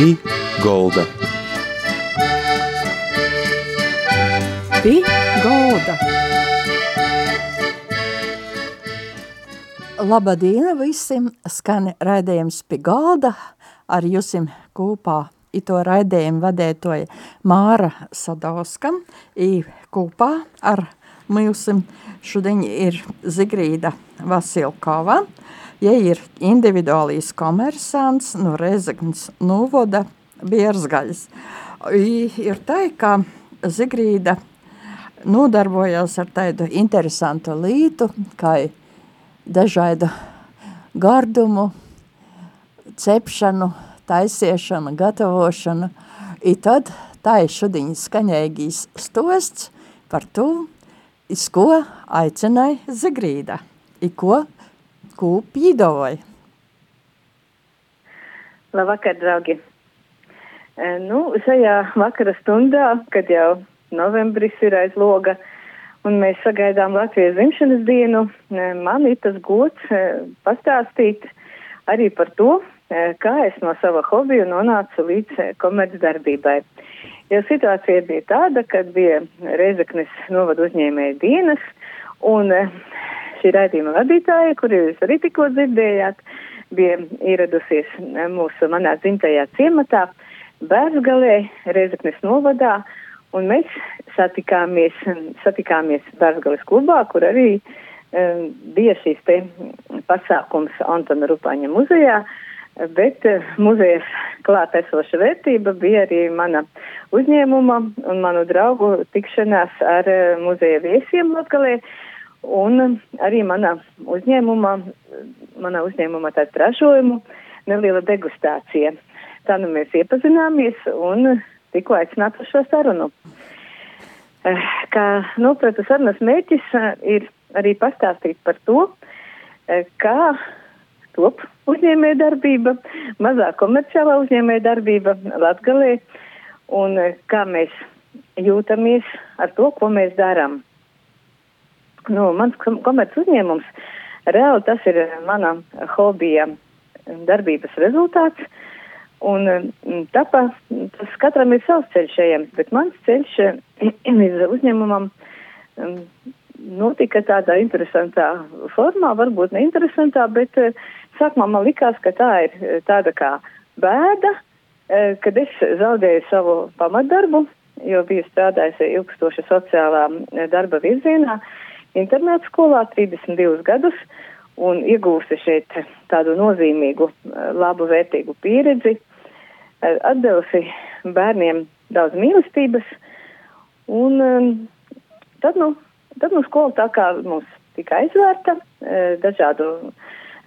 Pī Golda. Pī Golda. Labadien visiem! Skan raidījums pie galda ar jusim kopā. Ito raidījumu vadētoja Māra Sadauska. I kopā ar mūsim šodien ir Zigrīda Vasilkova. Ja ir individuālīs komersants no Rezeknas Nuvoda Bierzgaļas. I ir tā, ka Zigrīda nodarbojās ar tādu interesantu lītu, kā dažādu gardumu, cepšanu, taisiešanu, gatavošanu. I tad tā ir šodien skaņēgīs stosts par to, iz ko aicināja Zigrīda, i ko, ko pīdoja. Labvakar, draugi! E, nu, šajā vakara stundā, kad jau novembris ir aiz loga, un mēs sagaidām Latvijas dzimšanas dienu, man ir tas gods e, pastāstīt arī par to, e, kā es no sava hobija nonācu līdz e, komercdarbībai. Jo situācija bija tāda, kad bija Reizeknes novada uzņēmēja dienas, un šī raidījuma vadītāja, kuru jūs arī tikko dzirdējāt, bija ieradusies mūsu manā dzimtajā ciematā, Bērsgalē, Reizeknes novadā, Un mēs satikāmies, satikāmies Bērzgalis klubā, kur arī um, bija šīs te pasākums Antona Rupaņa muzejā, bet uh, muzejas klāt esoša vērtība bija arī mana uzņēmuma un manu draugu tikšanās ar uh, muzeja viesiem Latgalē. Un arī mana uzņēmuma, mana uzņēmuma tāda ražojumu neliela degustācija. Tā nu mēs iepazināmies un tikko aicināts uz šo sarunu. Eh, kā nopratu sarunas mērķis eh, ir arī pastāstīt par to, eh, kā top uzņēmē darbība, mazā komerciālā uzņēmē darbība Latgalē un kā mēs jūtamies ar to, ko mēs darām. Nu, mans komerc uzņēmums reāli tas ir mana hobija darbības rezultāts. Un mm, tāpēc tas katram ir savs ceļš ejams, bet mans ceļš iz uzņēmumam notika tādā interesantā formā, varbūt neinteresantā, bet eh, sākumā man likās, ka tā ir eh, tāda kā bēda, eh, kad es zaudēju savu pamatdarbu, jo biju strādājusi ilgstoši sociālā darba virzienā, internāta skolā 32 gadus un iegūsi šeit tādu nozīmīgu, labu, vērtīgu pieredzi atdevusi bērniem daudz mīlestības. Un um, tad, nu, tad nu skola tā kā mums tika aizvērta dažādu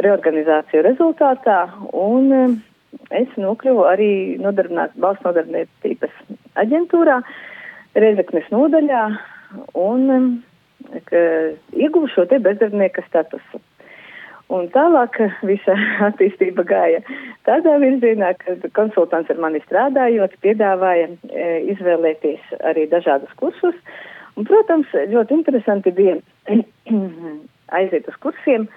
reorganizāciju rezultātā, un es nokļuvu arī nodarbināt, valsts nodarbinātības aģentūrā, Reizeknes nodaļā, un ieguvu šo te bezdarbnieka statusu. Un tālāk visa attīstība gāja tādā virzienā, ka konsultants ar mani strādājot, piedāvāja e, izvēlēties arī dažādus kursus. Un, protams, ļoti interesanti bija aiziet uz kursiem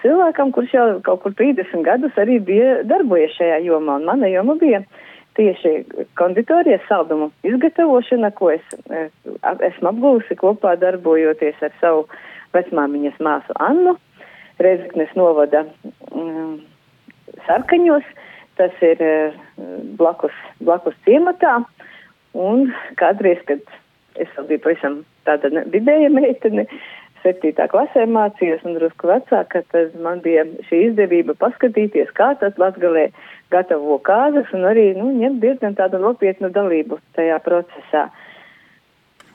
cilvēkam, kurš jau kaut kur 30 gadus arī bija darbojies šajā jomā. Un mana joma bija tieši konditorijas saldumu izgatavošana, ko es esmu apgūsi kopā darbojoties ar savu vecmāmiņas māsu Annu. Reizeknes novada mm, sarkaņos, tas ir mm, blakus, blakus ciematā, un kādreiz, kad es vēl biju pavisam tāda vidēja meitene, septītā klasē mācījos un drusku vecāka, tad man bija šī izdevība paskatīties, kā tad Latgalē gatavo kāzas un arī, nu, ņemt diezgan tādu nopietnu dalību tajā procesā.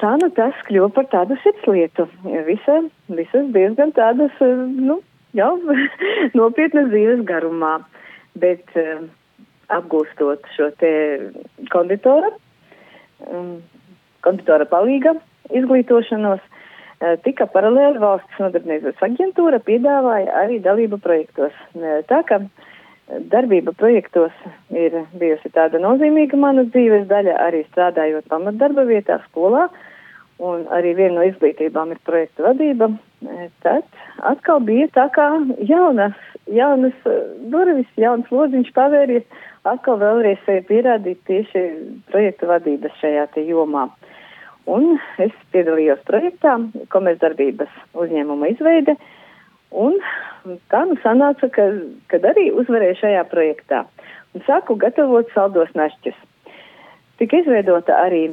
Tā nu tas kļuva par tādu sirdslietu. Visa, visas diezgan tādas, nu, jau nopietnas dzīves garumā. Bet uh, apgūstot šo te konditora, um, konditora palīga izglītošanos, tika paralēli valsts nodarbinātības aģentūra piedāvāja arī dalību projektos. Uh, tā kā darbība projektos ir bijusi tāda nozīmīga manas dzīves daļa, arī strādājot pamatdarba vietā skolā. Uh, un arī viena no izglītībām ir projekta vadība, tad atkal bija tā kā jaunas, jaunas durvis, jauns lodziņš pavēries, atkal vēlreiz sevi pierādīt tieši projektu vadības šajā jomā. Un es piedalījos projektā, komercdarbības uzņēmuma izveide, un tā nu sanāca, ka, kad arī uzvarēju šajā projektā. Un sāku gatavot saldos našķus. Tika izveidota arī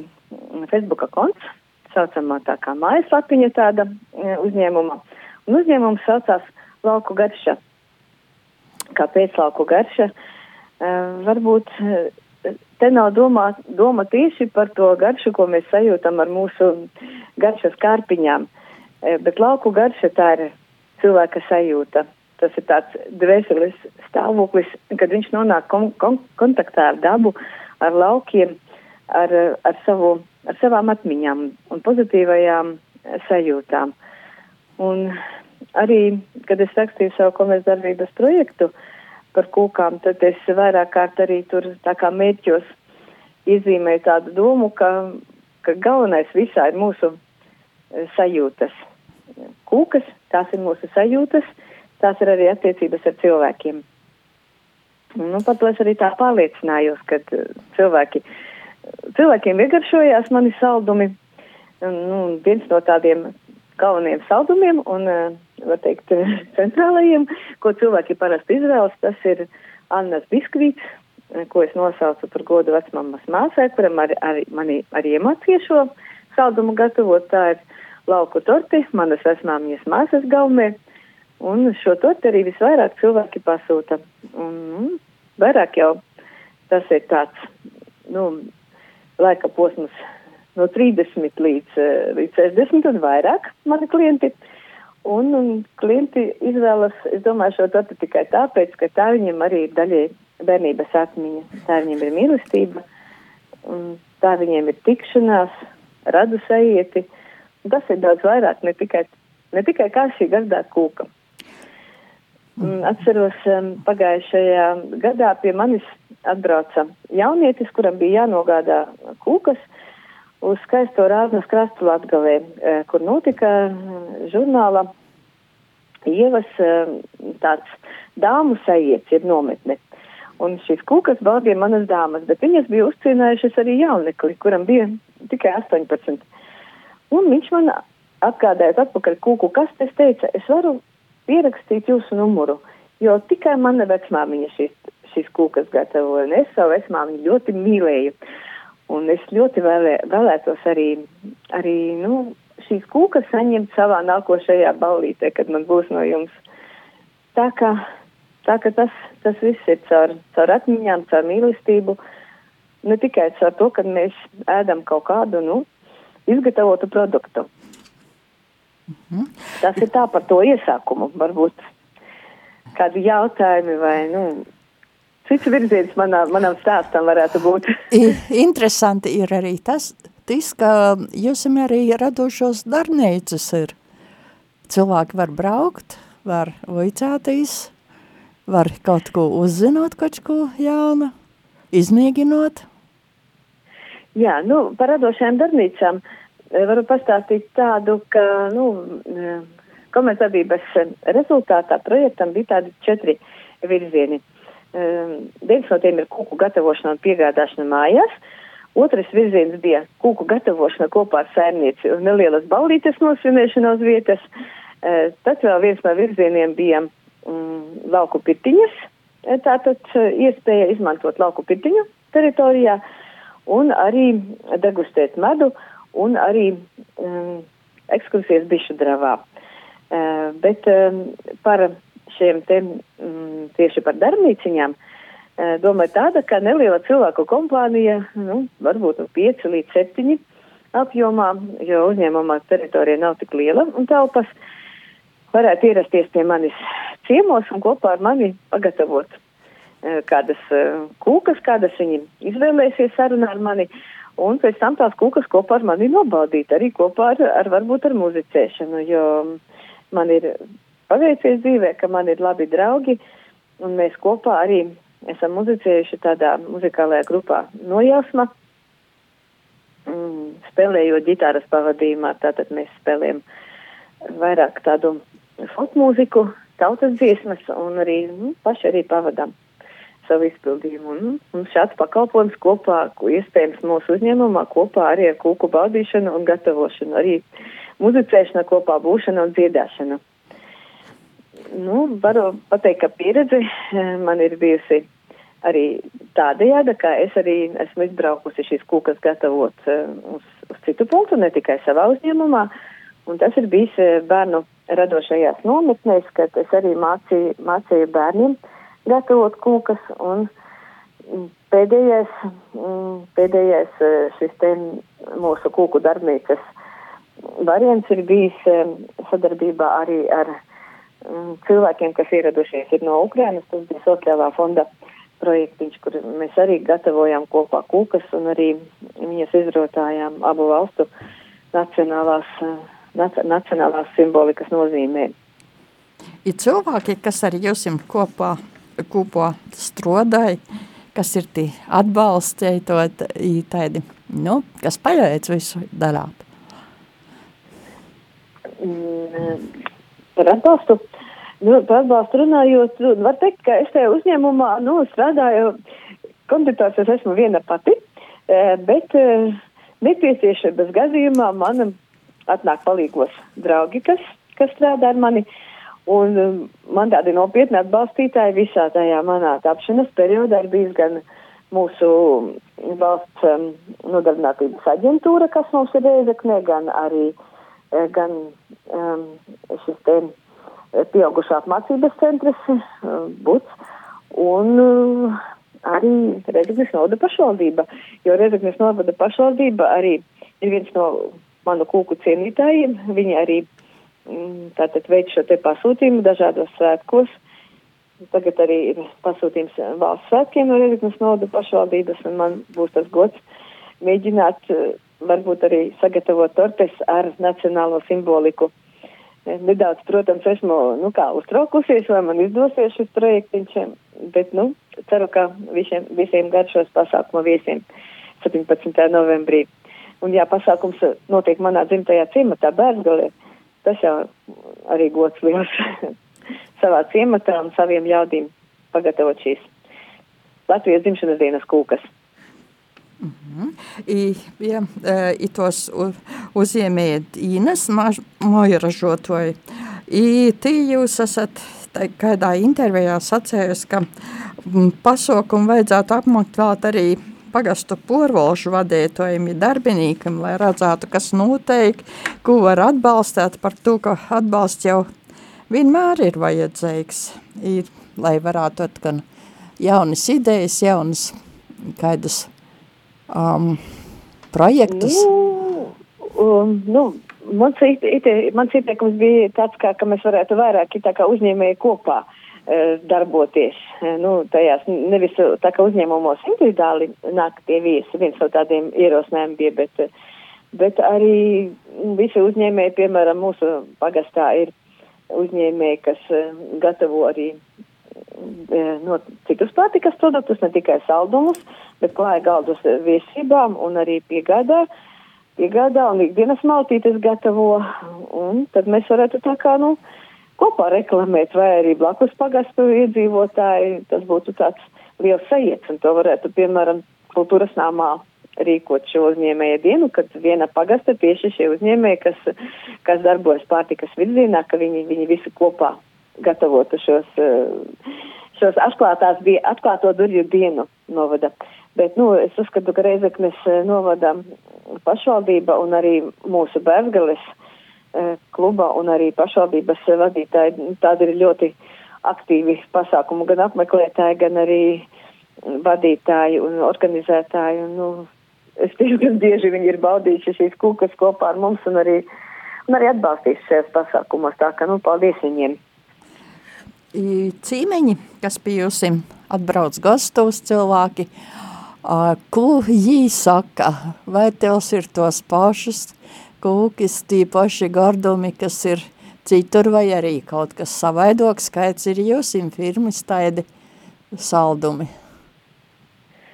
Facebooka konts, saucamā tā kā mājaslapiņa tāda e, uzņēmuma. Un uzņēmums saucās Lauku garša. Kāpēc lauku garša? Uh, varbūt te nav domā, doma tieši par to garšu, ko mēs sajūtam ar mūsu garšas kārpiņām, uh, bet lauku garša tā ir cilvēka sajūta. Tas ir tāds dvēseles stāvoklis, kad viņš nonāk kon kon kontaktā ar dabu, ar laukiem, ar, ar, savu, ar savām atmiņām un pozitīvajām sajūtām. Un arī, kad es rakstīju savu komercdarbības projektu par kūkām, tad es vairāk kārt arī tur tā kā mērķos izzīmēju tādu domu, ka, ka galvenais visā ir mūsu e, sajūtas. Kūkas, tās ir mūsu sajūtas, tās ir arī attiecības ar cilvēkiem. Nu, par to es arī tā pārliecinājos, ka e, cilvēki, cilvēkiem iegaršojās mani saldumi. Nu, viens no tādiem galvenajiem saldumiem un, var teikt, centrālajiem, ko cilvēki parasti izvēlas, tas ir Annas biskvīts, eh, ko es nosaucu par godu vecmammas māsai, kuram arī, arī, mani arī iemācīja šo saldumu gatavot. Tā ir lauku torti, manas vecmāmiņas māsas gaumē, un šo torti arī visvairāk cilvēki pasūta. Un, un vairāk jau tas ir tāds, nu, laika posms no 30 līdz, eh, līdz 60 un vairāk mani klienti. Un, un klienti izvēlas, es domāju, šo torti tikai tāpēc, ka tā viņam arī ir daļai bērnības atmiņa, tā viņam ir mīlestība, tā viņiem ir tikšanās, radu sajieti. Tas ir daudz vairāk, ne tikai, ne tikai kā šī gardā kūka. Atceros, um, pagājušajā gadā pie manis atbrauca jaunietis, kuram bija jānogādā kūkas, uz skaisto Rāznas krastu Latgalē, e, kur notika e, žurnāla ievas e, tāds dāmu sajiets, ir nometne. Un šīs kūkas baudīja manas dāmas, bet viņas bija uzcīnējušas arī jaunekli, kuram bija tikai 18. Un viņš man atgādājot atpakaļ kūku kastes teica, es varu pierakstīt jūsu numuru, jo tikai mana vecmāmiņa šīs, šīs kūkas gatavoja, un es savu vecmāmiņu ļoti mīlēju. Un es ļoti vēlē, vēlētos arī, arī nu, šīs kūkas saņemt savā nākošajā ballītē, kad man būs no jums. Tā kā, tā kā tas, tas viss ir caur, caur atmiņām, caur mīlestību, ne tikai caur to, ka mēs ēdam kaut kādu, nu, izgatavotu produktu. Mm -hmm. Tas ir tā par to iesākumu, varbūt kādi jautājumi vai, nu, cits virziens manā, manam stāstam varētu būt. Interesanti ir arī tas, tis, ka jūs arī radošos darbnīcas ir. Cilvēki var braukt, var uicētīs, var kaut ko uzzinot, kaut ko jaunu, izmēģinot. Jā, nu, par radošajām darbnīcām eh, varu pastāstīt tādu, ka, nu, eh, komercdarbības rezultātā projektam bija tādi četri virzieni. Um, viens no tiem ir kūku gatavošana un piegādāšana mājās. Otrais virziens bija kūku gatavošana kopā ar saimnieci un nelielas ballītes nosvinēšana uz vietas. Uh, tad vēl viens no virzieniem bija um, lauku pirtiņas. E, tātad uh, iespēja izmantot lauku pirtiņu teritorijā un arī degustēt medu un arī um, ekskursijas bišu dravā. Uh, bet um, par šiem te mm, tieši par darbnīciņām, e, doma ir tāda, ka neliela cilvēku kompānija, nu, varbūt no 5 līdz 7 apjomā, jo uzņēmumā teritorija nav tik liela un telpas, varētu ierasties pie manis ciemos un kopā ar mani pagatavot e, kādas e, kūkas, kādas viņi izvēlēsies sarunā ar mani. Un pēc tam tās kūkas kopā ar mani nobaudīt, arī kopā ar, ar varbūt ar muzicēšanu, jo man ir paveicies dzīvē, ka man ir labi draugi, un mēs kopā arī esam muzicējuši tādā muzikālajā grupā Nojausma, mm, spēlējot ģitāras pavadījumā, tātad mēs spēlējam vairāk tādu folk mūziku, tautas dziesmas, un arī nu, paši arī pavadām savu izpildījumu. Un, un šāds pakalpojums kopā, iespējams mūsu uzņēmumā, kopā arī ar kūku baudīšanu un gatavošanu, arī muzicēšana kopā būšana un dziedāšana. Nu, varu pateikt, ka pieredze eh, man ir bijusi arī tādējāda, ka es arī esmu izbraukusi šīs kūkas gatavot uh, uz, uz citu punktu, ne tikai savā uzņēmumā. Un tas ir bijis uh, bērnu radošajās nometnēs, kad es arī mācīju, mācīju bērniem gatavot kūkas. Un pēdējais, mm, pēdējais šis te mūsu kūku darbnīcas variants ir bijis sadarbībā arī ar cilvēkiem, kas ieradušies ir no Ukrainas. Tas bija Sociālā fonda projektiņš, kur mēs arī gatavojām kopā kūkas un arī viņas izrotājām abu valstu nacionālās, nac, nacionālās simbolikas nozīmē. Ir cilvēki, kas ar jums kopā, kopā strodāja, kas ir tie atbalstēji to tādi, nu, kas palīdz visu darāt? Mm, par atbalstu Nu, par atbalstu runājot, nu, var teikt, ka es tajā uzņēmumā nu, strādāju, konditors es esmu viena pati, e, bet e, nepieciešamības gadījumā man atnāk palīgos draugi, kas, kas strādā ar mani. Un e, man tādi nopietni atbalstītāji visā tajā manā tapšanas periodā ir bijis gan mūsu valsts um, nodarbinātības aģentūra, kas mums ir reizeknē, gan arī gan um, šis te pieaugušā apmācības centrs BUCS un uh, arī Rezeknes novada pašvaldība, jo Rezeknes novada pašvaldība arī ir viens no manu kūku cienītājiem. Viņi arī mm, tātad veic šo te pasūtījumu dažādos svētkos. Tagad arī ir pasūtījums valsts svētkiem no Rezeknes novada pašvaldības, un man būs tas gods mēģināt varbūt arī sagatavot tortes ar nacionālo simboliku Nedaudz, protams, esmu, nu kā, uztraukusies, vai man izdosies šis projektiņš, bet, nu, ceru, ka visiem, visiem garšos pasākuma viesiem 17. novembrī. Un, ja pasākums notiek manā dzimtajā ciematā, Bērzgalē, tas jau arī gods liels savā ciematā un saviem jaudīm pagatavot šīs Latvijas dzimšanas dienas kūkas. -hmm. I, ja, i tos uzņēmējat Ines moju ražotoju. I tī jūs esat kādā intervijā sacējusi, ka pasaukumu vajadzētu apmaklēt arī pagastu porvalšu vadītājiem, darbinīkam, lai redzētu, kas noteikti, ko var atbalstīt par to, ka atbalsts jau vienmēr ir vajadzīgs, ir, lai varētu atkan jaunas idejas, jaunas kaidas um, projektus? Nu, um, nu, mans, ite, mans ieteikums bija tāds, kā, ka mēs varētu vairāk uzņēmēji kopā uh, darboties. Nu, tajās nevis tā kā uzņēmumos individuāli nāk tie viesi, viens no tādiem ierosinājumiem bija, bet, bet arī visi uzņēmēji, piemēram, mūsu pagastā ir uzņēmēji, kas gatavo arī no citus pārtikas produktus, ne tikai saldumus, bet klāja galdus viesībām un arī piegādā, piegādā un ikdienas maltītes gatavo. Un tad mēs varētu tā kā, nu, kopā reklamēt vai arī blakus pagastu iedzīvotāji. Tas būtu tāds liels sajiets un to varētu, piemēram, kultūras nāmā rīkot šo uzņēmēju dienu, kad viena pagasta tieši šie uzņēmēji, kas, kas darbojas pārtikas virzienā, ka viņi, viņi visi kopā gatavotu šos, eh, šos atklātās, atklāto durvju dienu novada. Bet, nu, es uzskatu, ka Reizeknes eh, novada pašvaldība un arī mūsu Bērzgales eh, kluba un arī pašvaldības vadītāji, tādi ir ļoti aktīvi pasākumu gan apmeklētāji, gan arī vadītāji un organizētāji. Un, nu, es diezgan bieži viņi ir baudījuši šīs kūkas kopā ar mums un arī, un arī atbalstījuši šajos pasākumos. Tā ka, nu, paldies viņiem! Cīmeņi, kas jums atbrauc gastos cilvēki, viņi saka, vai tev ir tos pašus kūkis, tī paši gardumi, kas ir citur, vai arī kaut kas savaidoks, kāds ir jūs firmas taidi saldumi,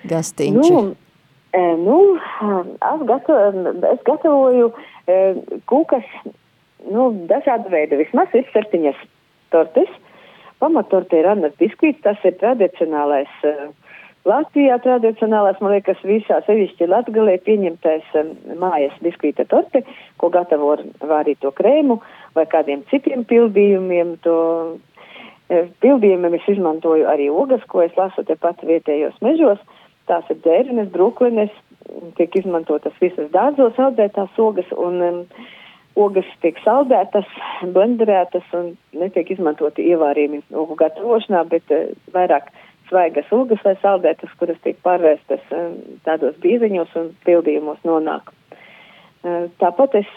gastīņši? Nu, e, nu es, gatavoju, es gatavoju e, kūkas, nu, dažādu veidu, vismaz ir septiņas tortes, pamatorte ir Annas biskvīts, tas ir tradicionālais uh, Latvijā tradicionālās, man liekas, visā sevišķi latgalē pieņemtais um, mājas biskvīta torte, ko gatavo ar vārīto krēmu vai kādiem citiem pildījumiem. To uh, pildījumiem es izmantoju arī ogas, ko es lasu tepat vietējos mežos. Tās ir dzērines, brūklenes, tiek izmantotas visas dārzos audētās ogas un um, ogas tiek saldētas, blenderētas un netiek izmantoti ievārījumi ogu gatavošanā, bet uh, vairāk svaigas ogas vai saldētas, kuras tiek pārvērstas um, tādos bīziņos un pildījumos nonāk. Uh, tāpat es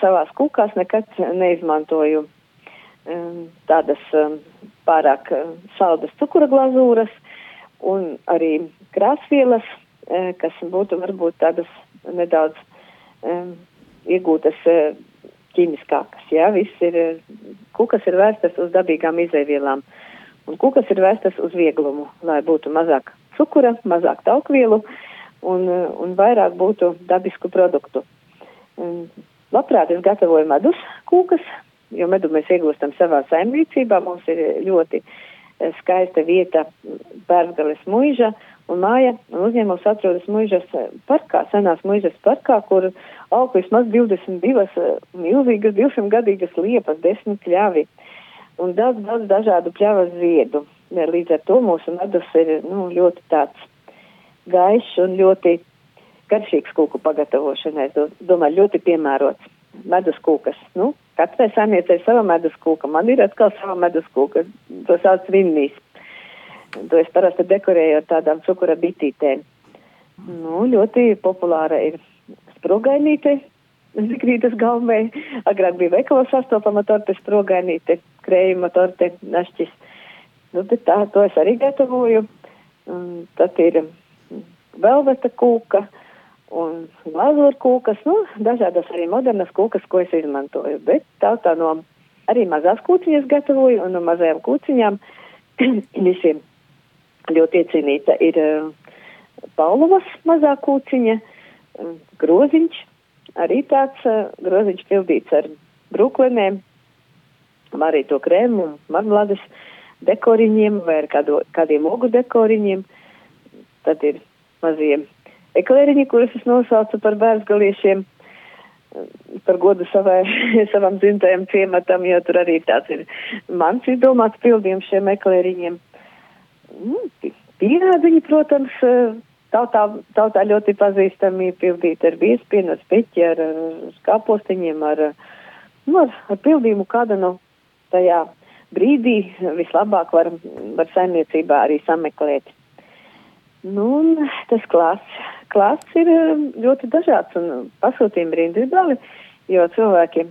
savās kūkās nekad neizmantoju tādas pārāk saldas cukura glazūras un arī krāsvielas, kas būtu varbūt tādas nedaudz iegūtas ķīmiskākas. Jā, viss ir, kukas ir vērstas uz dabīgām izēvielām. Un kukas ir vērstas uz vieglumu, lai būtu mazāk cukura, mazāk taukvielu un, un vairāk būtu dabisku produktu. Un, labprāt, es gatavoju medus kūkas, jo medu mēs iegūstam savā saimniecībā. Mums ir ļoti skaista vieta Bērngales muiža un māja un uzņēmums atrodas muižas parkā, senās muižas parkā, kur aug vismaz 22 eh, milzīgas 200 gadīgas liepas, 10 kļavi un daudz, daudz dažādu pļavas ziedu. Līdz ar to mūsu medus ir nu, ļoti tāds gaišs un ļoti garšīgs kūku pagatavošanai. Es domāju, ļoti piemērots medus kūkas. Nu, katrai saimniecei sava medus kūka. Man ir atkal sava medus kūka. To sauc vinnīs. To es parasti dekorēju ar tādām cukura bitītēm. Nu, ļoti populāra ir sprogainīte, zikrītas galvē. Agrāk bija veikalos sastopama torte sprogainīte, krējuma torte, našķis. Nu, bet tā, to es arī gatavoju. Un tad ir velveta kūka un glazūra kūkas, nu, dažādas arī modernas kūkas, ko es izmantoju. Bet tā tā no arī mazās kūciņas gatavoju un no mazajām kūciņām visiem ļoti iecienīta ir uh, Paulovas mazā kūciņa, uh, groziņš, arī tāds uh, groziņš pildīts ar brūklenēm, arī to krēmu un marmelades dekoriņiem vai ar kādo, kādiem ogu dekoriņiem. Tad ir mazie eklēriņi, kurus es nosaucu par bērzgaliešiem, par godu savai, savam dzimtajam ciematam, jo tur arī tāds ir mans izdomāts pildījums šiem eklēriņiem. Nu, Pīrādziņi, protams, eh, tautā, tautā ļoti pazīstami pildīti ar biespienu, ar speķi, ar, ar kāpostiņiem, ar, nu, ar, ar pildījumu kādu no tajā brīdī vislabāk var, var saimniecībā arī sameklēt. Nu, un tas klāsts, klāsts ir eh, ļoti dažāds un pasūtījumi ir individuāli, jo cilvēki,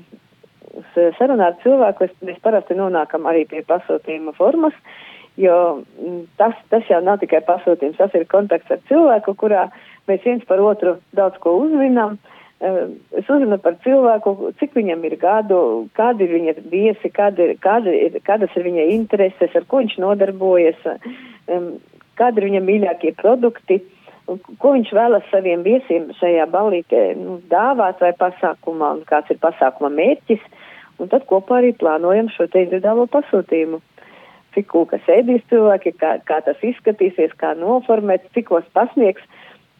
sarunā ar cilvēku, mēs parasti nonākam arī pie pasūtījuma formas, uh, jo mm, tas, tas jau nav tikai pasūtījums, tas ir kontakts ar cilvēku, kurā mēs viens par otru daudz ko uzzinām. Eh, es uzzinu par cilvēku, cik viņam ir gadu, kādi ir viņa viesi, kādi ir, kādi ir, kādas ir viņa intereses, ar ko viņš nodarbojas, kādi ir viņa mīļākie produkti, ko viņš vēlas saviem viesiem šajā balītē nu, dāvāt vai pasākumā, un kāds ir pasākuma mērķis, un tad kopā arī plānojam šo te individuālo pasūtījumu cik kūka sēdīs cilvēki, kā, kā tas izskatīsies, kā noformēts, cikos pasniegs.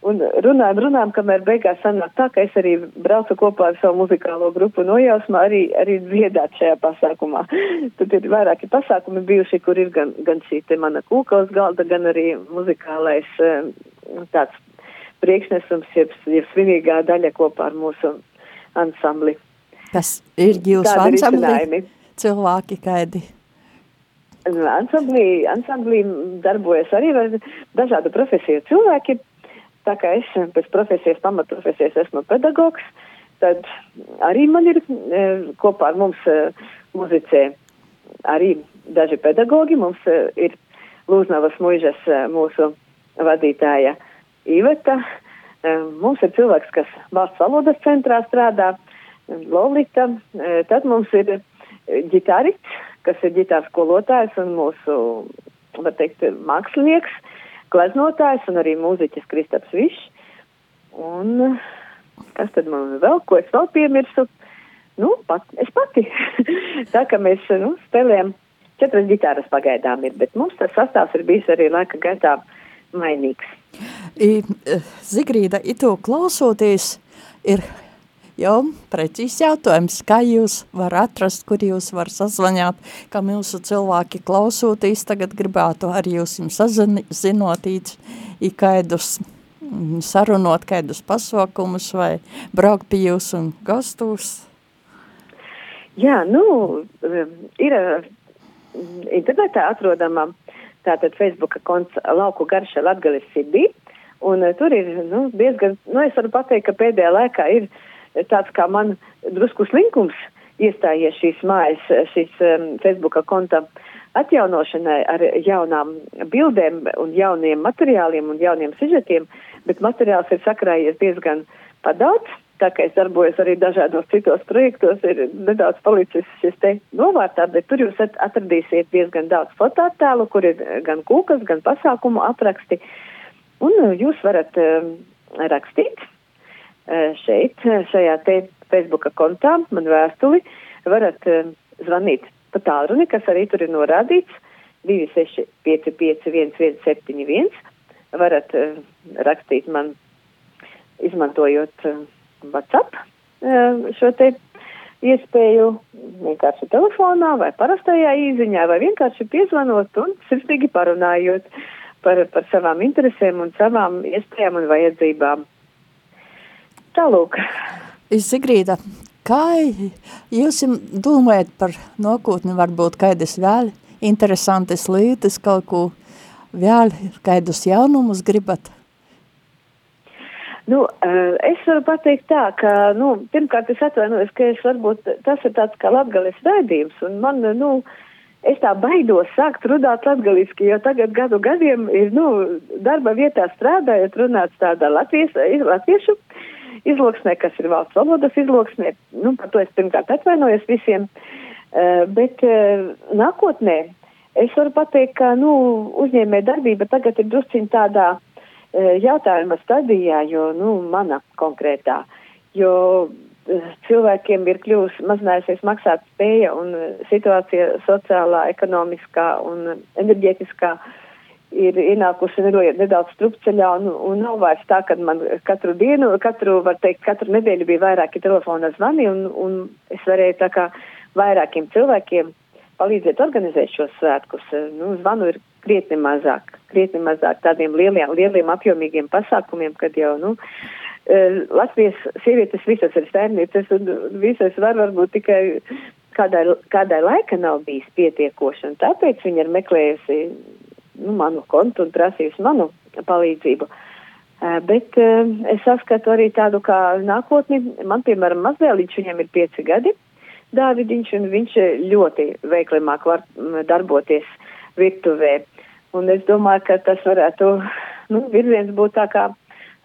Un runājam, runājam, kamēr beigās sanāk tā, ka es arī braucu kopā ar savu muzikālo grupu nojausmā arī, arī dziedāt šajā pasākumā. Tad ir vairāki pasākumi bijuši, kur ir gan, gan šī te mana kūka uz galda, gan arī muzikālais eh, tāds priekšnesums, jeb, jeb svinīgā daļa kopā ar mūsu ansambli. Kas ir jūsu ansambli? Cilvēki kādi? Ansamblī, ansamblī darbojas arī dažādu profesiju cilvēki. Tā kā es pēc profesijas, pamatprofesijas esmu pedagogs, tad arī man ir e, kopā ar mums e, muzicē arī daži pedagogi. Mums e, ir Lūznavas muižas mūsu vadītāja Iveta. Mums ir cilvēks, kas valsts valodas centrā strādā, Lolita. Tad mums ir ģitārists, kas ir ģitārs skolotājs un mūsu, var teikt, mākslinieks, gleznotājs un arī mūziķis Kristaps Višs. Un kas tad man vēl, ko es vēl piemirsu? Nu, pat, es pati. tā kā mēs, nu, spēlējam četras ģitāras pagaidām ir, bet mums tas sastāvs ir bijis arī laika gaitā mainīgs. I, Zigrīda, itu klausoties, ir jau precīzi jautājums, kā jūs var atrast, kur jūs var sazvanāt, kā mūsu cilvēki klausoties, tagad gribētu ar jūs jums sazinotīt, i kaidus mm, sarunot kādus pasaukumus vai braukt pie jūs un gastos? Jā, nu, ir internetā atrodama tātad Facebooka konts Lauku garša Latgalis sirdī, un uh, tur ir, nu, diezgan, nu, es varu pateikt, ka pēdējā laikā ir tāds kā man drusku slinkums iestājies šīs mājas, šīs um, Facebooka konta atjaunošanai ar jaunām bildēm un jauniem materiāliem un jauniem sižetiem, bet materiāls ir sakrājies diezgan padaudz, tā kā es darbojos arī dažādos citos projektos, ir nedaudz palicis šis te novārtā, bet tur jūs atradīsiet diezgan daudz fototēlu, kur ir gan kūkas, gan pasākumu apraksti. Un jūs varat uh, rakstīt šeit, šajā te Facebooka kontā, man vēstuli, varat uh, zvanīt pa tālruni, kas arī tur ir norādīts, 2655171, varat rakstīt man izmantojot WhatsApp eh, šo te iespēju vienkārši telefonā vai parastajā īziņā vai vienkārši piezvanot un sirsnīgi parunājot par, par savām interesēm un savām iespējām un vajadzībām. Tālūk. Zigrīda, kā jūs domājat par nākotni, varbūt kādas vēl interesantas lietas, kaut ko vēl, kādus jaunumus gribat Nu, es varu pateikt tā, ka, nu, pirmkārt es atvainojos, ka es varbūt tas ir tāds kā latgales raidījums, un man, nu, es tā baidos sākt runāt latgaliski, jo tagad gadu gadiem ir, nu, darba vietā strādājot runāts tādā latvies, latviešu izloksnē, kas ir valsts valodas izloksnē, nu, par to es pirmkārt atvainojos visiem, uh, bet uh, nākotnē es varu pateikt, ka, nu, uzņēmē darbība tagad ir drusciņ tādā, E, jautājuma stadijā, jo, nu, mana konkrētā, jo cilvēkiem ir kļuvusi mazinājusies maksāt spēja un situācija sociālā, ekonomiskā un enerģētiskā ir ienākusi nedaudz strupceļā un, un nav vairs tā, ka man katru dienu, katru, var teikt, katru nedēļu bija vairāki telefona zvani un, un es varēju tā kā vairākiem cilvēkiem palīdzēt organizēt šos svētkus. Nu, zvanu ir krietni mazāk, krietni mazāk tādiem lieliem, lieliem apjomīgiem pasākumiem, kad jau, nu, eh, Latvijas sievietes visas ir saimnieces un visas var varbūt tikai kādai, kādai laika nav bijis pietiekoši, un tāpēc viņa ir meklējusi nu, manu kontu un prasījusi manu palīdzību. Uh, bet uh, es saskatu arī tādu kā nākotni. Man, piemēram, mazvēliņš, viņam ir pieci gadi, Dāvidiņš, un viņš ļoti veikli māk var darboties virtuvē. Un es domāju, ka tas varētu, nu, virziens būt tā kā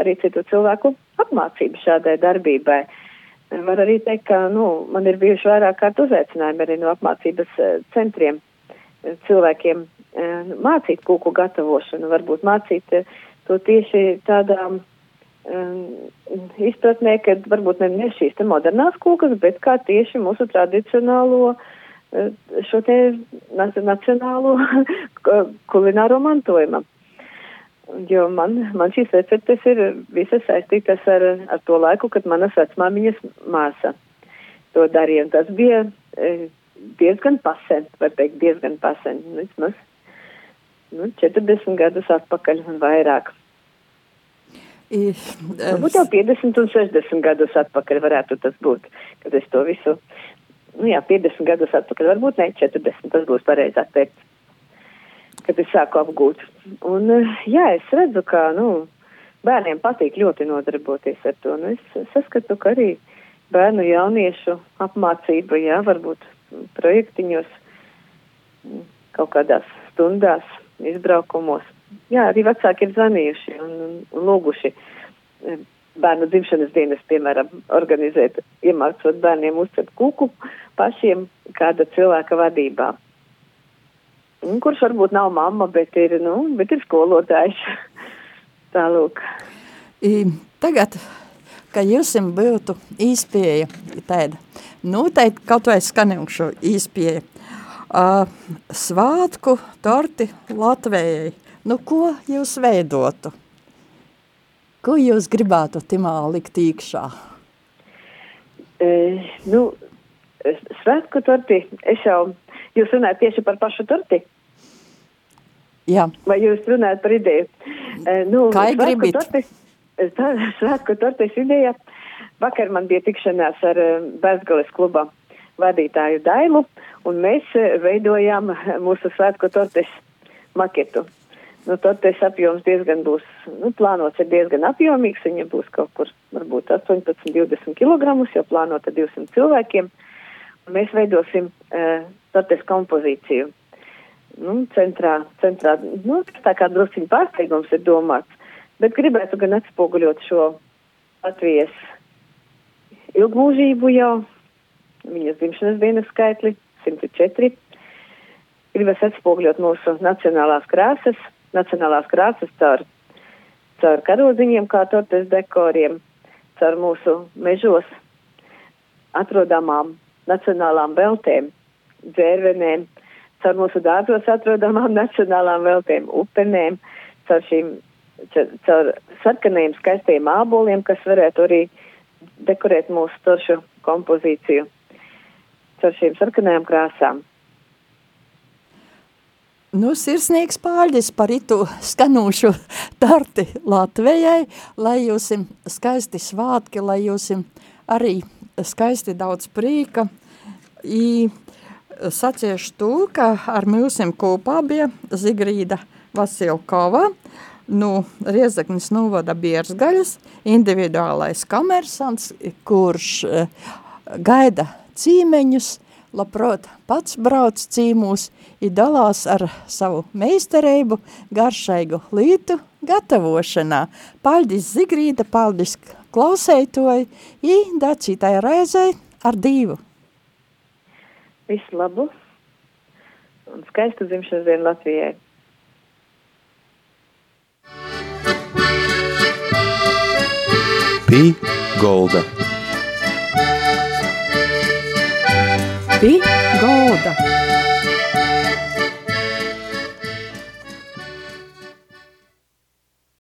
arī citu cilvēku apmācība šādai darbībai. Var arī teikt, ka, nu, man ir bijuši vairāk kārt uzaicinājumi arī no apmācības eh, centriem eh, cilvēkiem eh, mācīt kūku gatavošanu, varbūt mācīt to tieši tādām um, izpratnē, ka varbūt ne šīs te modernās kūkas, bet kā tieši mūsu tradicionālo šo te nacionālo kulināro mantojumu. Jo man, man šīs receptes ir visas saistītas ar, ar to laiku, kad manas vecmāmiņas māsa to darīja. Un tas bija e, diezgan pasen, var teikt, diezgan pasen. Vismaz nu, 40 gadus atpakaļ un vairāk. Es... Varbūt jau 50 un 60 gadus atpakaļ varētu tas būt, kad es to visu nu jā, 50 gadus atpakaļ, varbūt ne 40, tas būs pareizāk teikt, kad es sāku apgūt. Un jā, es redzu, ka, nu, bērniem patīk ļoti nodarboties ar to. Nu, es saskatu, ka arī bērnu jauniešu apmācība, jā, varbūt projektiņos, kaut kādās stundās, izbraukumos. Jā, arī vecāki ir zvanījuši un, un, lūguši bērnu dzimšanas dienas, piemēram, organizēt, iemācot bērniem uzcelt kuku pašiem kāda cilvēka vadībā. Un, kurš varbūt nav mamma, bet ir, nu, bet ir skolotājs. Tālūk. I, tagad, ka jums būtu īspēja tāda, nu, tā kaut vai skanējušo īspēja, uh, svātku torti Latvijai. Nu, ko jūs veidotu? Ko jūs gribētu timā likt īkšā? E, nu, svētku torti, es jau, jūs runājat tieši par pašu torti? Jā. Vai jūs runājat par ideju? E, nu, Kā gribit? Torti, tā, svētku tortes ideja. Vakar man bija tikšanās ar Bezgales kluba vadītāju Dailu, un mēs veidojām mūsu svētku tortes maketu. Nu, tortes apjoms diezgan būs, nu, plānots ir diezgan apjomīgs, viņa būs kaut kur varbūt 18, 20 kg, jau plānota 200 cilvēkiem. Mēs veidosim uh, tortes kompozīciju. Nu, centrā, centrā, nu, tā kā drusciņ pārsteigums ir domāts, bet gribētu gan atspoguļot šo Latvijas ilgmūžību jau, viņas dzimšanas dienas skaitli 104. Gribas atspoguļot mūsu nacionālās krāsas, nacionālās krāsas caur, caur karodziņiem, kā tortes dekoriem, caur mūsu mežos atrodamām nacionālām veltēm, dzērvenēm, caur mūsu dārzos atrodamām nacionālām veltēm, upenēm, caur šīm, caur sarkanajiem skaistiem āboliem, kas varētu arī dekorēt mūsu toršu kompozīciju, caur šīm sarkanajām krāsām. Nu, sirsnīgs pārģis par itu skanūšu tarti Latvijai, lai jūsim skaisti svātki, lai jūsim arī skaisti daudz prīka. I saciešu to, ka ar mūsim kopā bija Zigrīda Vasilkova, nu, Riezaknis novada Biersgaļas, individuālais komersants, kurš uh, gaida cīmeņus, labprāt pats brauc cīmūs, i dalās ar savu meistareibu garšaigu lītu gatavošanā. Paldies Zigrīda, paldies klausētoji, i dacītai reizei ar divu. Visu labu un skaistu dzimšanas dienu Latvijai. Pī Golda. Pī Golda.